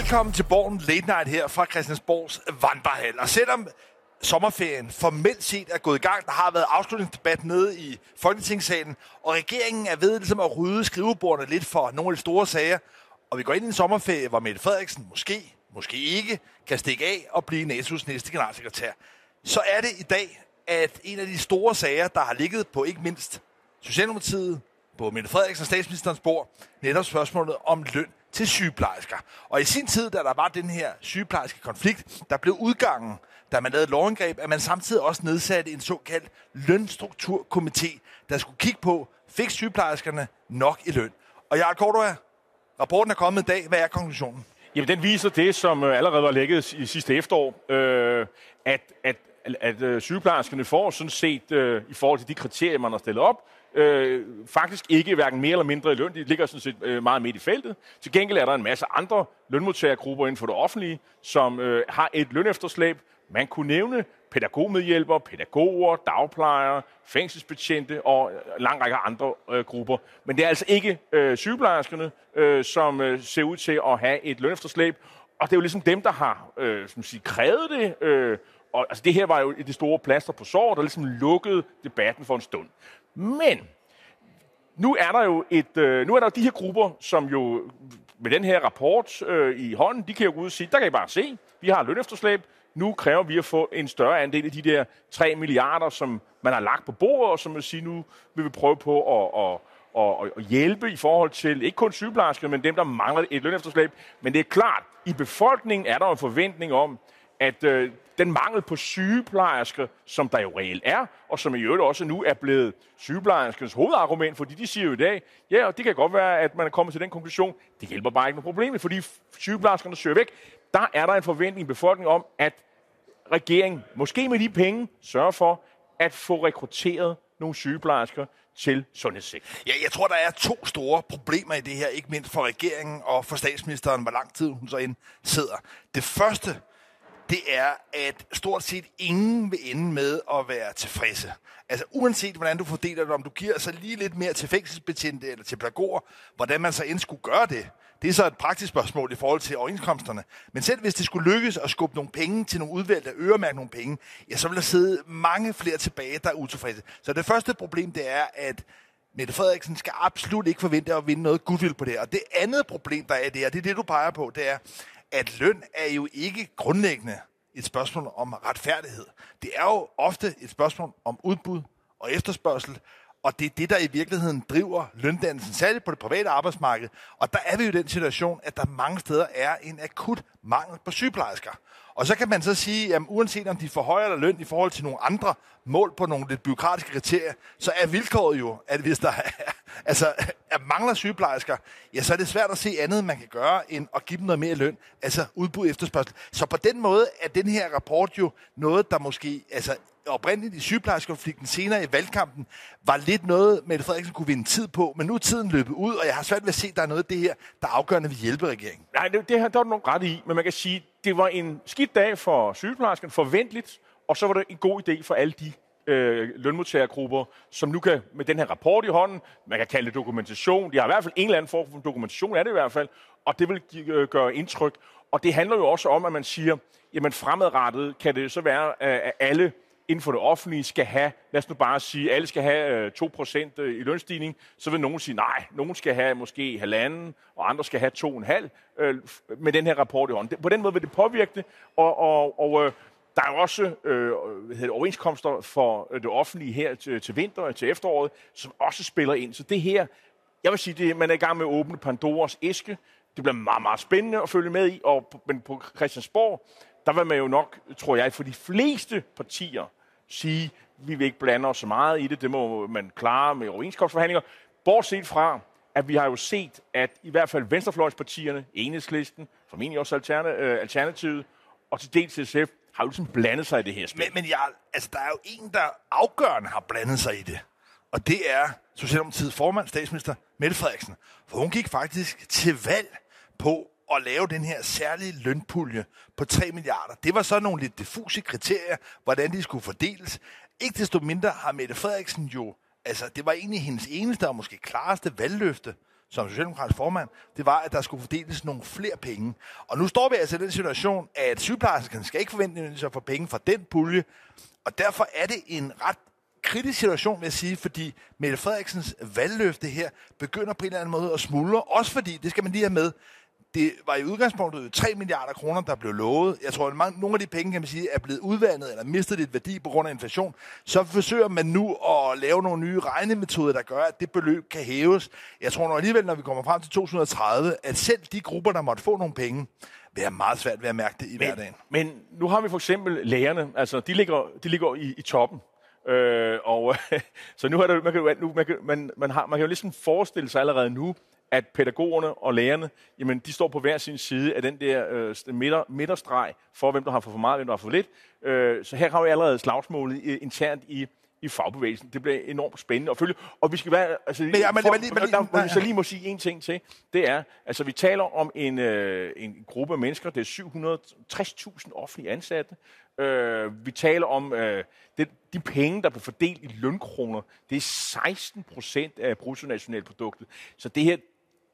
Velkommen til Borgen Late Night her fra Christiansborgs Vandrehal. Og selvom sommerferien formelt set er gået i gang, der har været afslutningsdebat nede i Folketingssalen, og regeringen er ved ligesom at rydde skrivebordene lidt for nogle af de store sager, og vi går ind i en sommerferie, hvor Mette Frederiksen måske, måske ikke, kan stikke af og blive NATO's næste generalsekretær. Så er det i dag, at en af de store sager, der har ligget på ikke mindst Socialdemokratiet, på Mette Frederiksen og statsministerens bord, netop spørgsmålet om løn til sygeplejersker. Og i sin tid, da der var den her sygeplejerske konflikt, der blev udgangen, da man lavede lovindgreb, at man samtidig også nedsatte en såkaldt lønstrukturkomité, der skulle kigge på, fik sygeplejerskerne nok i løn? Og Jarl Cordova, rapporten er kommet i dag. Hvad er konklusionen? Jamen, den viser det, som øh, allerede var lækket i sidste efterår, øh, at, at, at øh, sygeplejerskerne får sådan set øh, i forhold til de kriterier, man har stillet op, øh, faktisk ikke hverken mere eller mindre i løn. De ligger sådan set øh, meget midt i feltet. Til gengæld er der en masse andre lønmodtagergrupper inden for det offentlige, som øh, har et lønefterslæb. Man kunne nævne pædagogmedhjælpere, pædagoger, dagplejere, fængselsbetjente og en lang række andre øh, grupper. Men det er altså ikke øh, sygeplejerskerne, øh, som øh, ser ud til at have et lønefterslæb. Og det er jo ligesom dem, der har øh, som siger, krævet det. Øh, og altså, det her var jo det store plaster på såret, der ligesom lukkede debatten for en stund. Men nu er der jo et, øh, nu er der jo de her grupper, som jo med den her rapport øh, i hånden, de kan jo gå ud og sige, der kan I bare se, vi har lønefterslæb, nu kræver vi at få en større andel af de der 3 milliarder, som man har lagt på bordet, og som vil sige, nu vil vi prøve på at, at, at, at hjælpe i forhold til, ikke kun sygeplejersker, men dem, der mangler et lønefterslæb. Men det er klart, i befolkningen er der en forventning om, at øh, den mangel på sygeplejersker, som der jo reelt er, og som i øvrigt også nu er blevet sygeplejerskernes hovedargument, fordi de siger jo i dag, ja, og det kan godt være, at man er kommet til den konklusion, det hjælper bare ikke med problemet, fordi sygeplejerskerne søger væk. Der er der en forventning i befolkningen om, at regeringen, måske med de penge, sørger for at få rekrutteret nogle sygeplejersker til sundhedssektoren. Ja, jeg tror, der er to store problemer i det her, ikke mindst for regeringen og for statsministeren, hvor lang tid hun så ind sidder. Det første, det er, at stort set ingen vil ende med at være tilfredse. Altså uanset hvordan du fordeler det, om du giver så lige lidt mere til fængselsbetjente eller til pædagoger, hvordan man så end skulle gøre det, det er så et praktisk spørgsmål i forhold til overenskomsterne. Men selv hvis det skulle lykkes at skubbe nogle penge til nogle udvalgte, øremærke nogle penge, ja, så vil der sidde mange flere tilbage, der er utilfredse. Så det første problem, det er, at Mette Frederiksen skal absolut ikke forvente at vinde noget goodwill på det Og det andet problem, der er det, her, det er det, du peger på, det er, at løn er jo ikke grundlæggende et spørgsmål om retfærdighed. Det er jo ofte et spørgsmål om udbud og efterspørgsel, og det er det, der i virkeligheden driver løndannelsen, særligt på det private arbejdsmarked. Og der er vi jo i den situation, at der mange steder er en akut mangel på sygeplejersker. Og så kan man så sige, at uanset om de får højere løn i forhold til nogle andre mål på nogle lidt byråkratiske kriterier, så er vilkåret jo, at hvis der er, altså, er mangler sygeplejersker, ja, så er det svært at se andet, man kan gøre, end at give dem noget mere løn, altså udbud efterspørgsel. Så på den måde er den her rapport jo noget, der måske altså, oprindeligt i sygeplejerskonflikten senere i valgkampen, var lidt noget, Mette Frederiksen kunne vinde tid på, men nu er tiden løbet ud, og jeg har svært ved at se, at der er noget af det her, der er afgørende vil hjælpe regeringen. Nej, det, det her, der er du nok ret i, men man kan sige, det var en skidt dag for sygeplejersken, forventeligt, og så var det en god idé for alle de øh, lønmodtagergrupper, som nu kan, med den her rapport i hånden, man kan kalde det dokumentation, de har i hvert fald en eller anden form for dokumentation, er det i hvert fald, og det vil øh, gøre indtryk. Og det handler jo også om, at man siger, jamen fremadrettet kan det så være, at alle inden for det offentlige skal have, lad os nu bare sige, alle skal have øh, 2% øh, i lønstigning, så vil nogen sige, nej, nogen skal have måske halvanden, og andre skal have 2,5 øh, med den her rapport i hånden. På den måde vil det påvirke det, og, og, og øh, der er jo også øh, hedder overenskomster for øh, det offentlige her til, til vinter og til efteråret, som også spiller ind. Så det her, jeg vil sige, det, man er i gang med at åbne Pandoras æske. Det bliver meget, meget spændende at følge med i, og, men på Christiansborg, der vil man jo nok, tror jeg, for de fleste partier, sige, vi vil ikke blande os så meget i det, det må man klare med overenskomstforhandlinger. Bortset fra, at vi har jo set, at i hvert fald venstrefløjspartierne, Enhedslisten, formentlig også øh, Alternativet, og til dels SF, har jo ligesom blandet sig i det her spil. Men, men jeg, altså, der er jo en, der afgørende har blandet sig i det. Og det er Socialdemokratiets formand, statsminister Mette Frederiksen. For hun gik faktisk til valg på at lave den her særlige lønpulje på 3 milliarder. Det var så nogle lidt diffuse kriterier, hvordan de skulle fordeles. Ikke desto mindre har Mette Frederiksen jo, altså det var egentlig hendes eneste og måske klareste valgløfte som socialdemokratisk formand, det var, at der skulle fordeles nogle flere penge. Og nu står vi altså i den situation, at sygeplejerskerne skal ikke forvente at få penge fra den pulje, og derfor er det en ret kritisk situation, vil jeg sige, fordi Mette Frederiksens valgløfte her begynder på en eller anden måde at smuldre, også fordi, det skal man lige have med, det var i udgangspunktet 3 milliarder kroner, der blev lovet. Jeg tror, at mange, nogle af de penge, kan man sige, er blevet udvandet eller mistet lidt værdi på grund af inflation. Så forsøger man nu at lave nogle nye regnemetoder, der gør, at det beløb kan hæves. Jeg tror nu alligevel, når vi kommer frem til 2030, at selv de grupper, der måtte få nogle penge, vil have meget svært ved at mærke det i men, hverdagen. Men nu har vi for eksempel lægerne. Altså, de ligger, de ligger i, i toppen. Øh, og, så nu er der, man, kan, nu, man, kan, man, man, har, man kan jo ligesom forestille sig allerede nu, at pædagogerne og lærerne, jamen, de står på hver sin side af den der øh, midter, midterstreg for, hvem der har for meget, hvem der har for lidt. Øh, så her har vi allerede slagsmålet øh, internt i, i fagbevægelsen. Det bliver enormt spændende at følge. Og vi skal være... Altså, Men ja, men- for, men men der, hvor vi så lige må sige en ting til, det er, altså vi taler om en, øh, en gruppe af mennesker, det er 760.000 offentlige ansatte. Øh, vi taler om øh, det, de penge, der bliver fordelt i lønkroner, det er 16 procent af bruttonationalproduktet. Så det her,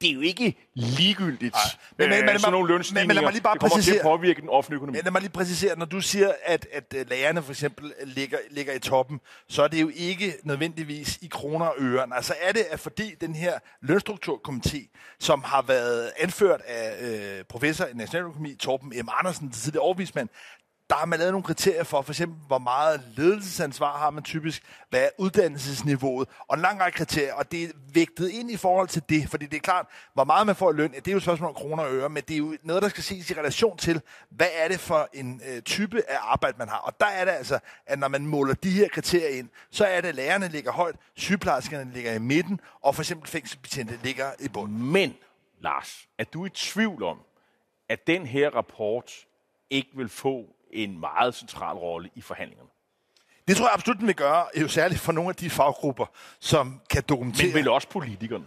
det er jo ikke ligegyldigt. Nej. Men- men- øh, men- sådan nogle lønstigninger. men lad mig lige bare det kommer til at påvirke den offentlige økonomi. Men lad mig lige præcisere, når du siger, at, at øh, lærerne for eksempel ligger, ligger i toppen, så er det jo ikke nødvendigvis i kroner og øre. Altså er det, at fordi den her lønstrukturkomité, som har været anført af øh, professor i nationaløkonomi, Torben M. Andersen, tidligere overvismand, der har man lavet nogle kriterier for, for eksempel, hvor meget ledelsesansvar har man typisk, hvad er uddannelsesniveauet, og en lang række kriterier, og det er vægtet ind i forhold til det, fordi det er klart, hvor meget man får i løn, det er jo et spørgsmål om kroner og øre, men det er jo noget, der skal ses i relation til, hvad er det for en øh, type af arbejde, man har. Og der er det altså, at når man måler de her kriterier ind, så er det, at lærerne ligger højt, sygeplejerskerne ligger i midten, og for eksempel fængselsbetjente ligger i bunden. Men, Lars, er du i tvivl om, at den her rapport ikke vil få en meget central rolle i forhandlingerne? Det tror jeg absolut, den vil gøre, jo særligt for nogle af de faggrupper, som kan dokumentere... Men vel også politikerne,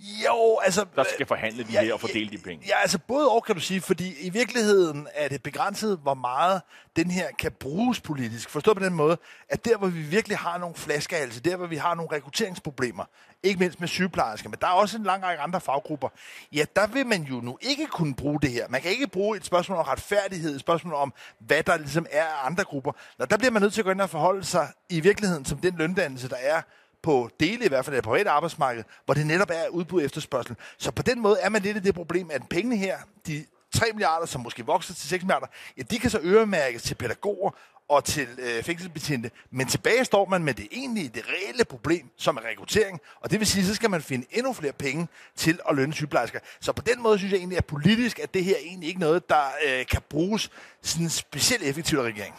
Jo, altså... der skal forhandle de her og fordele de penge. Ja, altså både og kan du sige, fordi i virkeligheden er det begrænset, hvor meget den her kan bruges politisk. Forstået på den måde, at der, hvor vi virkelig har nogle flaskehalse, der, hvor vi har nogle rekrutteringsproblemer, ikke mindst med sygeplejersker, men der er også en lang række andre faggrupper, ja, der vil man jo nu ikke kunne bruge det her. Man kan ikke bruge et spørgsmål om retfærdighed, et spørgsmål om, hvad der ligesom er af andre grupper. Nå, der bliver man nødt til at gå ind og forholde sig i virkeligheden som den løndannelse, der er på dele, i hvert fald af det private arbejdsmarked, hvor det netop er udbud og efterspørgsel. Så på den måde er man lidt i det problem, at pengene her, de 3 milliarder, som måske vokser til 6 milliarder, ja, de kan så øremærkes til pædagoger og til øh, fængselsbetjente. Men tilbage står man med det egentlige, det reelle problem, som er rekruttering. Og det vil sige, så skal man finde endnu flere penge til at lønne sygeplejersker. Så på den måde synes jeg egentlig, at politisk at det her egentlig ikke noget, der øh, kan bruges sådan specielt effektivt af regeringen.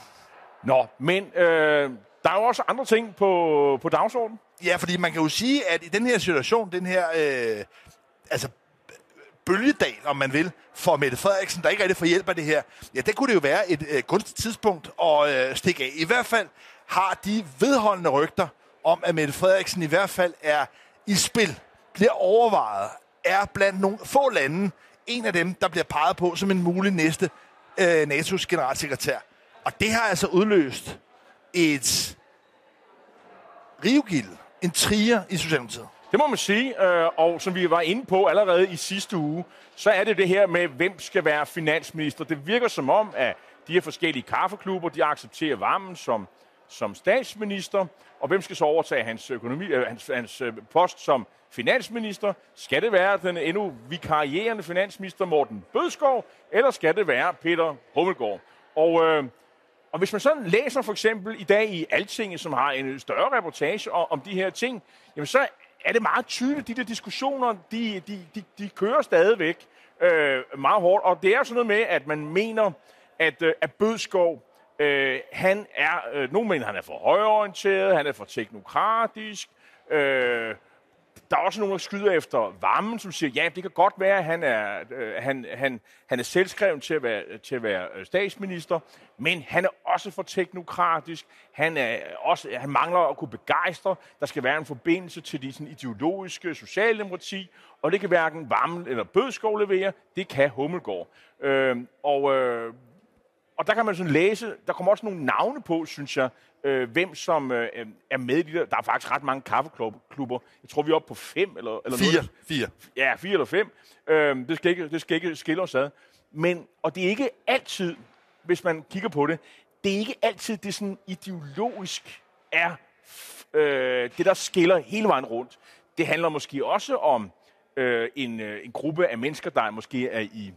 Nå, men øh, der er jo også andre ting på, på dagsordenen. Ja, fordi man kan jo sige, at i den her situation, den her øh, altså bølgedal, om man vil, for Mette Frederiksen, der ikke rigtig får hjælp af det her, ja, det kunne det jo være et øh, gunstigt tidspunkt at øh, stikke af. I hvert fald har de vedholdende rygter om, at Mette Frederiksen i hvert fald er i spil, bliver overvejet, er blandt nogle få lande en af dem, der bliver peget på som en mulig næste øh, NATO's generalsekretær. Og det har altså udløst et rivgild, en trier i Socialdemokratiet. Det må man sige, øh, og som vi var inde på allerede i sidste uge, så er det det her med, hvem skal være finansminister. Det virker som om, at de her forskellige kaffeklubber, de accepterer varmen som, som statsminister, og hvem skal så overtage hans, økonomi, øh, hans, hans øh, post som finansminister? Skal det være den endnu vikarierende finansminister Morten Bødskov, eller skal det være Peter Hummelgaard? Og øh, og hvis man sådan læser for eksempel i dag i Altinget, som har en større reportage om, de her ting, jamen så er det meget tydeligt, de der diskussioner, de, de, de, de kører stadigvæk øh, meget hårdt. Og det er sådan noget med, at man mener, at, øh, at Bødskov, øh, han er, øh, nogen mener, han er for højorienteret, han er for teknokratisk, øh, der er også nogen, der skyder efter varmen, som siger, ja, det kan godt være, at han er, øh, han, han, han er selvskreven til at, være, til at være øh, statsminister, men han er også for teknokratisk. Han, er også, han mangler at kunne begejstre. Der skal være en forbindelse til de sådan, ideologiske socialdemokrati, og det kan hverken varmen eller bødskov levere. Det kan Hummelgaard. Øh, og, øh, og der kan man sådan læse, der kommer også nogle navne på, synes jeg, øh, hvem som øh, er med i de der. Der er faktisk ret mange kaffeklubber. Jeg tror, vi er oppe på fem eller, eller Fire. noget. Fire. Ja, fire eller fem. Øh, det, skal ikke, det skal ikke skille os ad. Men, og det er ikke altid, hvis man kigger på det, det er ikke altid det sådan ideologisk er øh, det, der skiller hele vejen rundt. Det handler måske også om øh, en, øh, en gruppe af mennesker, der måske er i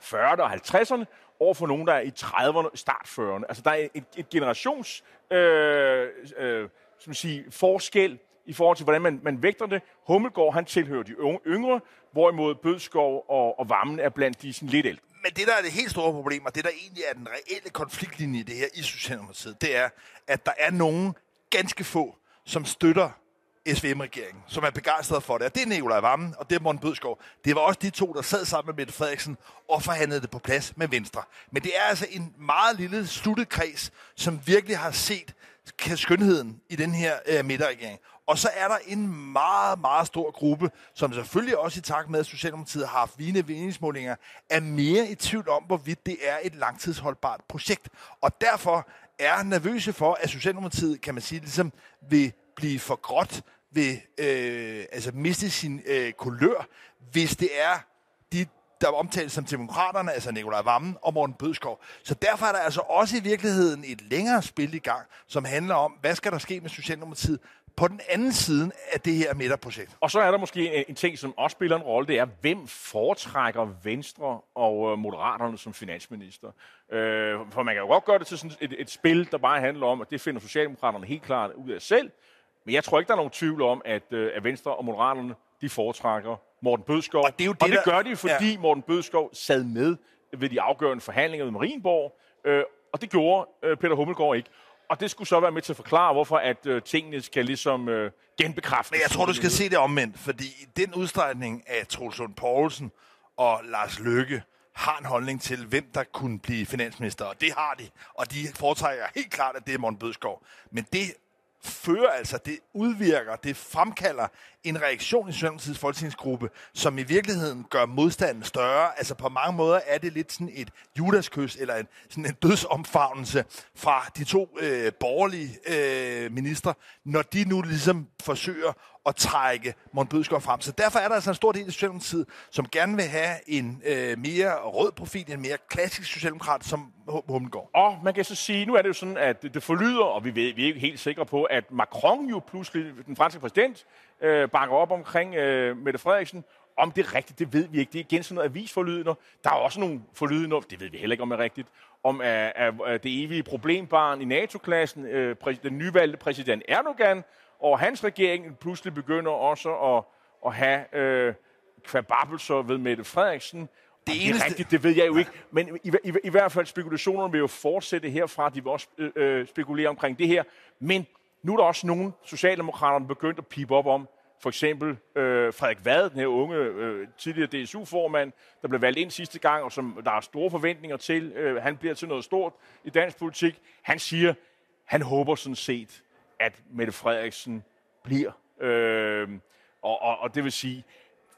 40'erne og 50'erne, over for nogen, der er i 30'erne, start 40'erne. Altså, der er et, et generations øh, øh, som sige, forskel i forhold til, hvordan man, man vægter det. Hummelgaard, han tilhører de unge, yngre, hvorimod Bødskov og, og Vammen er blandt de sådan lidt ældre. Men det, der er det helt store problem, og det, der egentlig er den reelle konfliktlinje i det her i Socialdemokratiet, det er, at der er nogen ganske få, som støtter SVM-regeringen, som er begejstret for det. Og det er Nikolaj Vammen, og det er Morten Bødskov. Det var også de to, der sad sammen med Mette Frederiksen og forhandlede det på plads med Venstre. Men det er altså en meget lille sluttet kreds, som virkelig har set skønheden i den her øh, midterregering. Og så er der en meget, meget stor gruppe, som selvfølgelig også i takt med, at Socialdemokratiet har haft vigende vindingsmålinger, er mere i tvivl om, hvorvidt det er et langtidsholdbart projekt. Og derfor er nervøse for, at Socialdemokratiet, kan man sige, ligesom vil blive for gråt, vil øh, altså miste sin øh, kulør, hvis det er de der omtales som demokraterne, altså Nikolaj Vammen og Morten Bødskov. Så derfor er der altså også i virkeligheden et længere spil i gang, som handler om, hvad skal der ske med Socialdemokratiet på den anden side af det her midterprojekt. Og så er der måske en, en ting, som også spiller en rolle, det er, hvem foretrækker Venstre og øh, Moderaterne som finansminister? Øh, for man kan jo godt gøre det til sådan et, et spil, der bare handler om, at det finder Socialdemokraterne helt klart ud af selv. Men jeg tror ikke, der er nogen tvivl om, at, øh, at Venstre og Moderaterne de foretrækker Morten Bødskov. Og det er jo det, og det gør de, fordi ja. Morten Bødskov sad med ved de afgørende forhandlinger ved Marienborg, øh, og det gjorde øh, Peter Hummelgaard ikke. Og det skulle så være med til at forklare, hvorfor at øh, tingene skal ligesom øh, genbekræftes. Men jeg tror, du skal se det omvendt, fordi den udstrækning af Troels Lund Poulsen og Lars Løkke har en holdning til, hvem der kunne blive finansminister, og det har de. Og de foretrækker helt klart, at det er Morten Bødskov. Men det fører altså, det udvirker, det fremkalder en reaktion i Socialdemokratiets folketingsgruppe, som i virkeligheden gør modstanden større. Altså på mange måder er det lidt sådan et judaskys, eller en, sådan en dødsomfavnelse fra de to øh, borgerlige øh, minister, når de nu ligesom forsøger at trække Morten frem. Så derfor er der altså en stor del af Socialdemokratiet, som gerne vil have en øh, mere rød profil, en mere klassisk socialdemokrat som Hummelgaard. Og man kan så sige, nu er det jo sådan, at det, forlyder, og vi, ved, vi er ikke helt sikre på, at Macron jo pludselig, den franske præsident, øh, bakker op omkring øh, Mette Frederiksen. Om det er rigtigt, det ved vi ikke. Det er igen sådan noget avisforlydende. Der er også nogle forlydende, det ved vi heller ikke, om det er rigtigt, om at, at, det evige problembarn i NATO-klassen, øh, den nyvalgte præsident Erdogan, og hans regering pludselig begynder også at, at have øh, kvababelser ved Mette Frederiksen. Det, det er eneste- rigtigt, det ved jeg jo ikke. Men i, i, i hvert fald spekulationerne vil jo fortsætte herfra. De vil også øh, øh, spekulere omkring det her. Men nu er der også nogle socialdemokrater, der er begyndt at pipe op om, for eksempel øh, Frederik Vad, den her unge øh, tidligere DSU-formand, der blev valgt ind sidste gang, og som der er store forventninger til. Øh, han bliver til noget stort i dansk politik. Han siger, han håber sådan set, at Mette Frederiksen bliver. Øh, og, og, og det vil sige,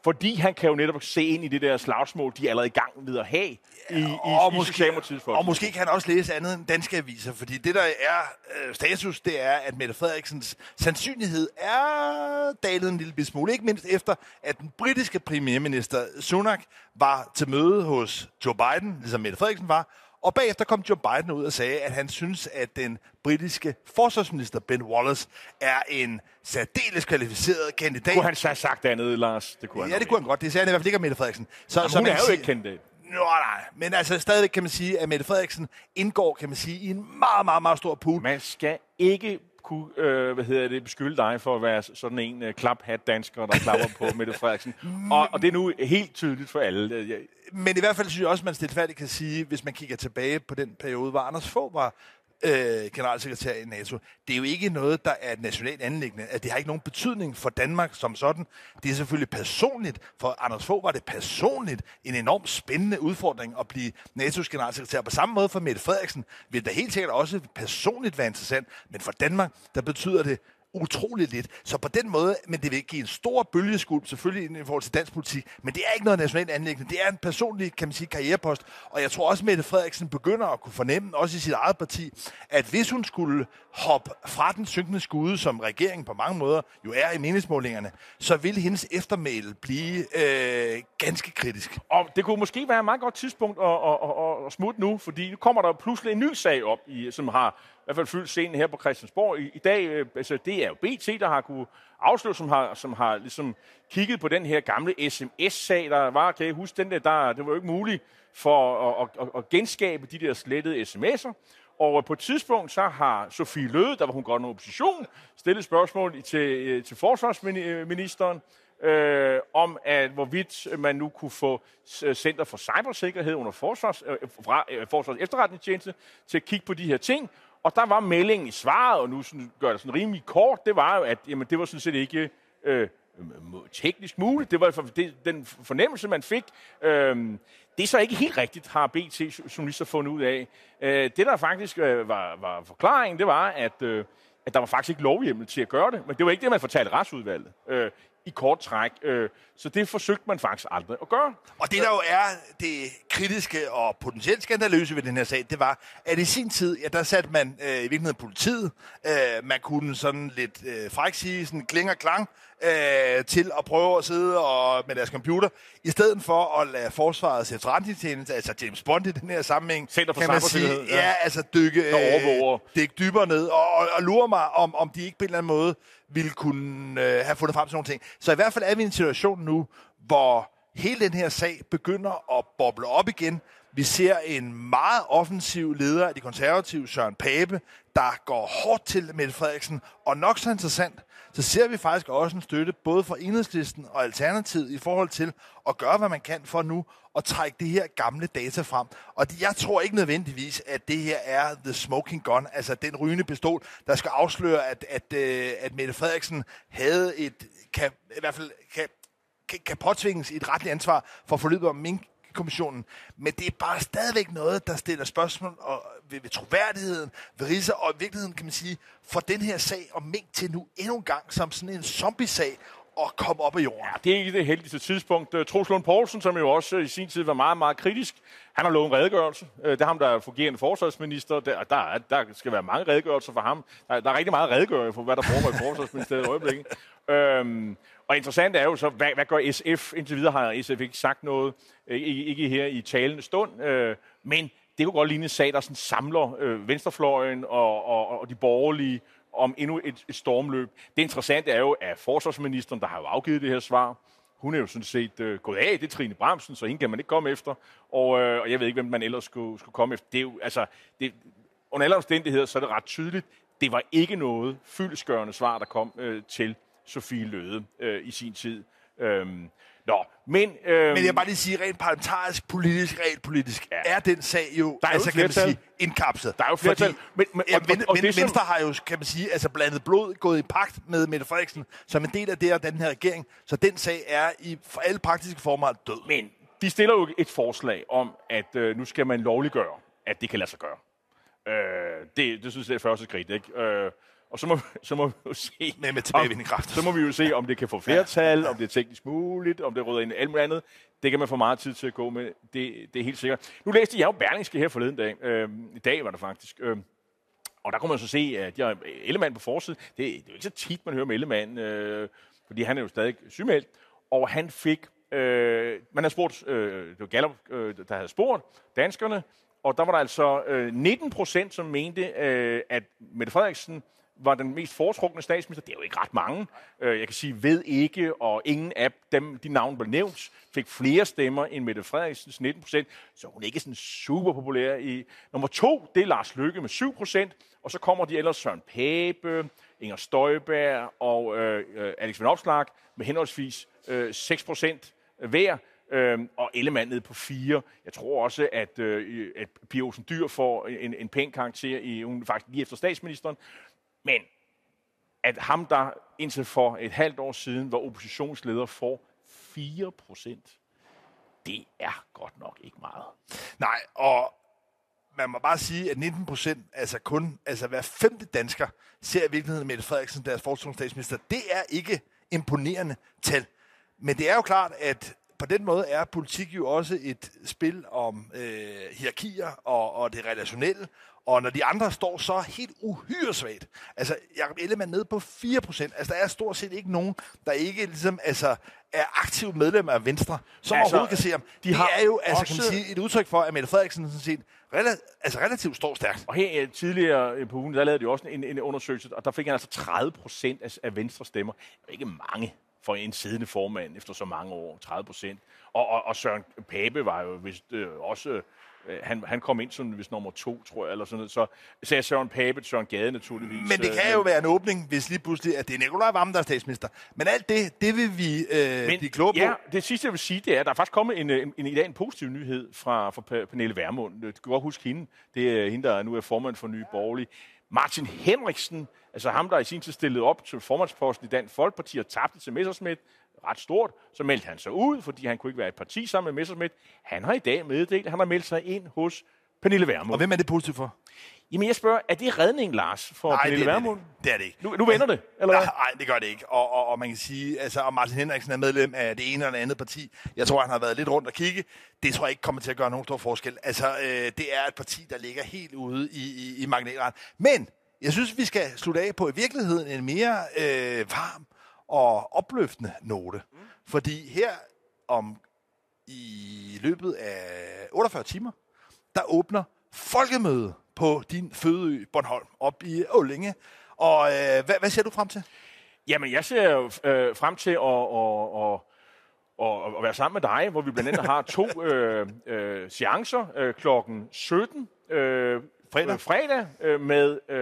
fordi han kan jo netop se ind i det der slagsmål, de er allerede i gang med at have i, i, og i måske, og måske kan han også læse andet end danske aviser, fordi det, der er øh, status, det er, at Mette Frederiksens sandsynlighed er dalet en lille smule. Ikke mindst efter, at den britiske premierminister Sunak var til møde hos Joe Biden, ligesom Mette Frederiksen var, og bagefter kom Joe Biden ud og sagde, at han synes, at den britiske forsvarsminister Ben Wallace er en særdeles kvalificeret kandidat. Kunne han så have sagt andet, Lars? Det kunne han Ja, det kunne han godt. Det sagde han i hvert fald ikke om Mette Frederiksen. Så, Jamen, så hun er jo ikke kandidat. Nå, nej. Men altså stadigvæk kan man sige, at Mette Frederiksen indgår, kan man sige, i en meget, meget, meget stor pool. Man skal ikke kunne, øh, hvad hedder det, beskylde dig for at være sådan en øh, klaphat dansker, der klapper på Mette Frederiksen. Og, og det er nu helt tydeligt for alle. Men i hvert fald synes jeg også, at man stilfærdigt kan sige, hvis man kigger tilbage på den periode, hvor Anders Fogh var øh, generalsekretær i NATO. Det er jo ikke noget, der er et nationalt anlæggende. At altså, det har ikke nogen betydning for Danmark som sådan. Det er selvfølgelig personligt. For Anders Fogh var det personligt en enormt spændende udfordring at blive NATO's generalsekretær. På samme måde for Mette Frederiksen vil det helt sikkert også personligt være interessant. Men for Danmark, der betyder det utroligt lidt. Så på den måde, men det vil give en stor bølgeskuld, selvfølgelig i forhold til dansk politik, men det er ikke noget nationalt anlæggende. Det er en personlig, kan man sige, karrierepost. Og jeg tror også, Mette Frederiksen begynder at kunne fornemme, også i sit eget parti, at hvis hun skulle hoppe fra den synkende skude, som regeringen på mange måder jo er i meningsmålingerne, så vil hendes eftermæl blive øh, ganske kritisk. Og det kunne måske være et meget godt tidspunkt at, at, at, at smutte nu, fordi nu kommer der pludselig en ny sag op, i, som har i hvert fald fyldt scenen her på Christiansborg. I, i dag, øh, altså, det er jo BT, der har kunne afsløre, som har, som har ligesom kigget på den her gamle sms-sag, der var, kan jeg huske den der, der det var jo ikke muligt for at, at, at, at genskabe de der slettede sms'er. Og på et tidspunkt, så har Sofie Løde, der var hun godt en opposition, stillet spørgsmål til, øh, til forsvarsministeren, øh, om, at hvorvidt man nu kunne få øh, Center for Cybersikkerhed under Forsvars, øh, fra øh, Forsvars Efterretningstjeneste til at kigge på de her ting. Og der var meldingen i svaret, og nu sådan, gør det sådan rimelig kort, det var jo, at jamen, det var sådan set ikke øh, teknisk muligt. Det var det, den fornemmelse, man fik. Øh, det er så ikke helt rigtigt, har BT journalister fundet ud af. Øh, det, der faktisk øh, var, var forklaringen, det var, at, øh, at der var faktisk ikke lovhjemmel til at gøre det. Men det var ikke det, man fortalte retsudvalget. Øh, i kort træk. Øh, så det forsøgte man faktisk aldrig at gøre. Og det, der jo er det kritiske og potentielt skandaløse ved den her sag, det var, at i sin tid, ja, der satte man øh, i virkeligheden politiet. Øh, man kunne sådan lidt øh, fræk sige, sådan kling og klang, øh, til at prøve at sidde og, med deres computer, i stedet for at lade forsvarets efterretningstjeneste, altså James Bond i den her sammenhæng, Center for kan man sige, ja. ja, altså dykke, øh, dykke dybere ned, og, og, og lure mig, om, om de ikke på en eller anden måde ville kunne øh, have fundet frem til nogle ting. Så i hvert fald er vi i en situation nu, hvor hele den her sag begynder at boble op igen. Vi ser en meget offensiv leder af de konservative, Søren Pape, der går hårdt til Mette Frederiksen. Og nok så interessant, så ser vi faktisk også en støtte både fra Enhedslisten og Alternativet i forhold til at gøre, hvad man kan for nu at trække det her gamle data frem. Og jeg tror ikke nødvendigvis, at det her er the smoking gun, altså den rygende pistol, der skal afsløre, at, at, øh, at Mette Frederiksen havde et, kan, i hvert fald kan, kan, kan påtvinges et retligt ansvar for forløbet om mink kommissionen, men det er bare stadigvæk noget, der stiller spørgsmål og, ved, ved troværdigheden, ved Riser, og i virkeligheden kan man sige, for den her sag om mink til nu endnu en gang som sådan en zombie-sag, og komme op af jorden. Ja, det er ikke det heldigste tidspunkt. Øh, Troels Lund Poulsen, som jo også øh, i sin tid var meget, meget kritisk, han har lovet en redegørelse. Øh, det er ham, der er fungerende forsvarsminister. Der, der, der skal være mange redegørelser for ham. Der, der er rigtig meget redegørelse for, hvad der foregår i forsvarsministeriet i øjeblikket. Øhm, og interessant er jo så, hvad, hvad gør SF? Indtil videre har SF ikke sagt noget, ikke, ikke her i talende stund, øh, men det kunne godt ligne en sag, der sådan samler øh, venstrefløjen og, og, og de borgerlige om endnu et, et stormløb. Det interessante er jo, at forsvarsministeren, der har jo afgivet det her svar, hun er jo sådan set øh, gået af, det er Trine Bramsen, så hende kan man ikke komme efter. Og, øh, og jeg ved ikke, hvem man ellers skulle, skulle komme efter. Det er jo, altså, det, under alle omstændigheder, så er det ret tydeligt, det var ikke noget fyldskørende svar, der kom øh, til Sofie Løde øh, i sin tid. Øhm, Nå, men... Øhm, men jeg bare lige sige, rent parlamentarisk, politisk, rent politisk, ja. er den sag jo, der er altså, jo kan man sige, indkapslet. Der er jo flertal. Fordi, men, men, ja, og, Venstre har jo, kan man sige, altså blandet blod, gået i pagt med Mette Frederiksen, som en del af det og den her regering. Så den sag er i for alle praktiske former død. Men de stiller jo et forslag om, at øh, nu skal man lovliggøre, at det kan lade sig gøre. Øh, det, det synes jeg er første skridt, ikke? Øh, og så må, så må vi jo se... Med, med tilbagevindende kraft. Så må vi jo se, om det kan få flertal, ja, om det er teknisk muligt, om det råder ind i alt muligt andet. Det kan man få meget tid til at gå med. Det, det er helt sikkert. Nu læste jeg jo Berlingske her forleden dag. Øh, I dag var det faktisk. Øh, og der kunne man så se, at har Ellemann på forsiden. Det, det er jo ikke så tit, man hører med Ellemann, øh, fordi han er jo stadig sygemeldt. Og han fik... Øh, man har spurgt... Øh, det var Gallup, øh, der havde spurgt danskerne, og der var der altså øh, 19 procent, som mente, øh, at Mette Frederiksen var den mest foretrukne statsminister. Det er jo ikke ret mange. Øh, jeg kan sige, ved ikke, og ingen af dem, de navne blev nævnt, fik flere stemmer end Mette Frederiksens 19 procent, så hun er ikke sådan super populær i. Nummer to, det er Lars Lykke med 7 procent, og så kommer de ellers Søren Pape, Inger Støjberg og øh, øh Alex Van Opslag med henholdsvis øh, 6 procent hver. øh, og Ellemann nede på 4. Jeg tror også, at, øh, at Pia Olsen Dyr får en, en pæn karakter i, hun faktisk lige efter statsministeren. Men at ham, der indtil for et halvt år siden var oppositionsleder, får 4 procent, det er godt nok ikke meget. Nej, og man må bare sige, at 19 procent, altså kun altså hver femte dansker, ser i virkeligheden Mette Frederiksen, deres statsminister. Det er ikke imponerende tal. Men det er jo klart, at på den måde er politik jo også et spil om øh, hierarkier og, og det relationelle. Og når de andre står så helt uhyre svagt, altså Jacob Ellemann nede på 4%, altså der er stort set ikke nogen, der ikke ligesom, altså, er aktiv medlem af Venstre, som altså, overhovedet kan se ham. De det har er jo altså, kan man sige, et udtryk for, at Mette Frederiksen sådan set rela- altså, relativt står stærkt. Og her tidligere på ugen, der lavede de også en, en undersøgelse, og der fik han altså 30 procent af, af Venstre stemmer. Ikke mange for en siddende formand efter så mange år, 30 procent. Og, og, og Søren Pape var jo vist øh, også Øh, han, han kom ind som hvis nummer to, tror jeg, eller sådan noget. Så sagde Søren Pape, Søren Gade naturligvis. Men det kan øh, jo være en åbning, hvis lige pludselig, at det er Nikolaj Vammen, der er statsminister. Men alt det, det vil vi øh, Men, blive kloge ja, på. det sidste, jeg vil sige, det er, at der er faktisk kommet en, en, en, i dag en positiv nyhed fra, fra Pernille Vermund. Du kan godt huske hende. Det er hende, der nu er formand for Nye Borgerlige. Martin Henriksen, altså ham, der i sin tid stillede op til formandsposten i Dansk Folkeparti og tabte til Messersmith, ret stort, så meldte han sig ud, fordi han kunne ikke være et parti sammen med Messerschmidt. Han har i dag meddelt, at han har meldt sig ind hos Pernille Vermund. Og hvem er det positivt for? Jamen jeg spørger, er det redning, Lars, for nej, Pernille Vermund? Det, det er det ikke. Nu, nu vender det, eller hvad? Nej, det gør det ikke. Og, og, og man kan sige, altså, om Martin Henriksen er medlem af det ene eller andet parti, jeg tror, han har været lidt rundt og kigge, det tror jeg ikke kommer til at gøre nogen stor forskel. Altså, øh, det er et parti, der ligger helt ude i, i, i magnetret. Men jeg synes, vi skal slutte af på i virkeligheden en mere øh, varm og opløftende note. Mm. Fordi her om i løbet af 48 timer, der åbner folkemøde på din fødeø Bornholm op i Ålinge. Og øh, hvad, hvad ser du frem til? Jamen, jeg ser jo øh, frem til at, og, og, og, at være sammen med dig, hvor vi blandt andet har to øh, øh, seancer øh, klokken 17 øh, fredag, øh, fredag øh, med øh,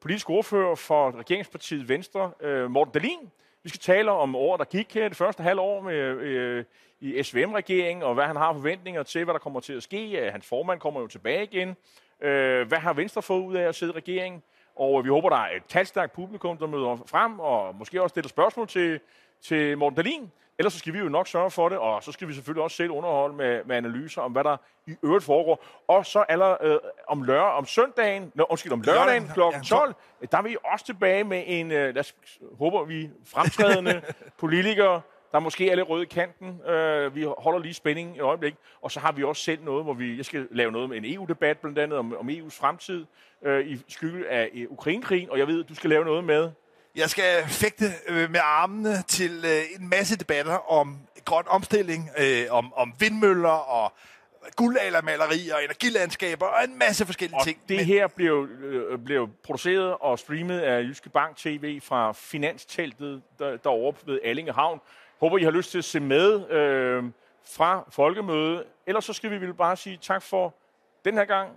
politisk ordfører for regeringspartiet Venstre, øh, Morten Dalin, vi skal tale om året, der gik her, det første halvår med, øh, i SVM-regeringen, og hvad han har forventninger til, hvad der kommer til at ske. Hans formand kommer jo tilbage igen. Øh, hvad har Venstre fået ud af at sidde i regeringen? Og vi håber, der er et talstærkt publikum, der møder frem, og måske også stiller spørgsmål til, til Morten Dahlin. Ellers så skal vi jo nok sørge for det, og så skal vi selvfølgelig også selv underholde med, med analyser om, hvad der i øvrigt foregår. Og så allerede øh, om, lørdag, om søndagen, nå, undskyld, om lørdagen kl. 12, der er vi også tilbage med en, øh, lad os, håber vi, fremtrædende politikere, der måske er lidt rød i kanten. Øh, vi holder lige spændingen i øjeblik. Og så har vi også selv noget, hvor vi, jeg skal lave noget med en EU-debat, blandt andet om, om EU's fremtid øh, i skygge af øh, Ukrainekrigen. Og jeg ved, du skal lave noget med jeg skal fægte øh, med armene til øh, en masse debatter om grøn omstilling, øh, om, om vindmøller og guldaldermaleri og energilandskaber og en masse forskellige og ting. det Men... her blev, øh, blev produceret og streamet af Jyske Bank TV fra Finansteltet der, derovre ved Allingehavn. Håber, I har lyst til at se med øh, fra folkemødet. Ellers så skal vi vel bare sige tak for den her gang.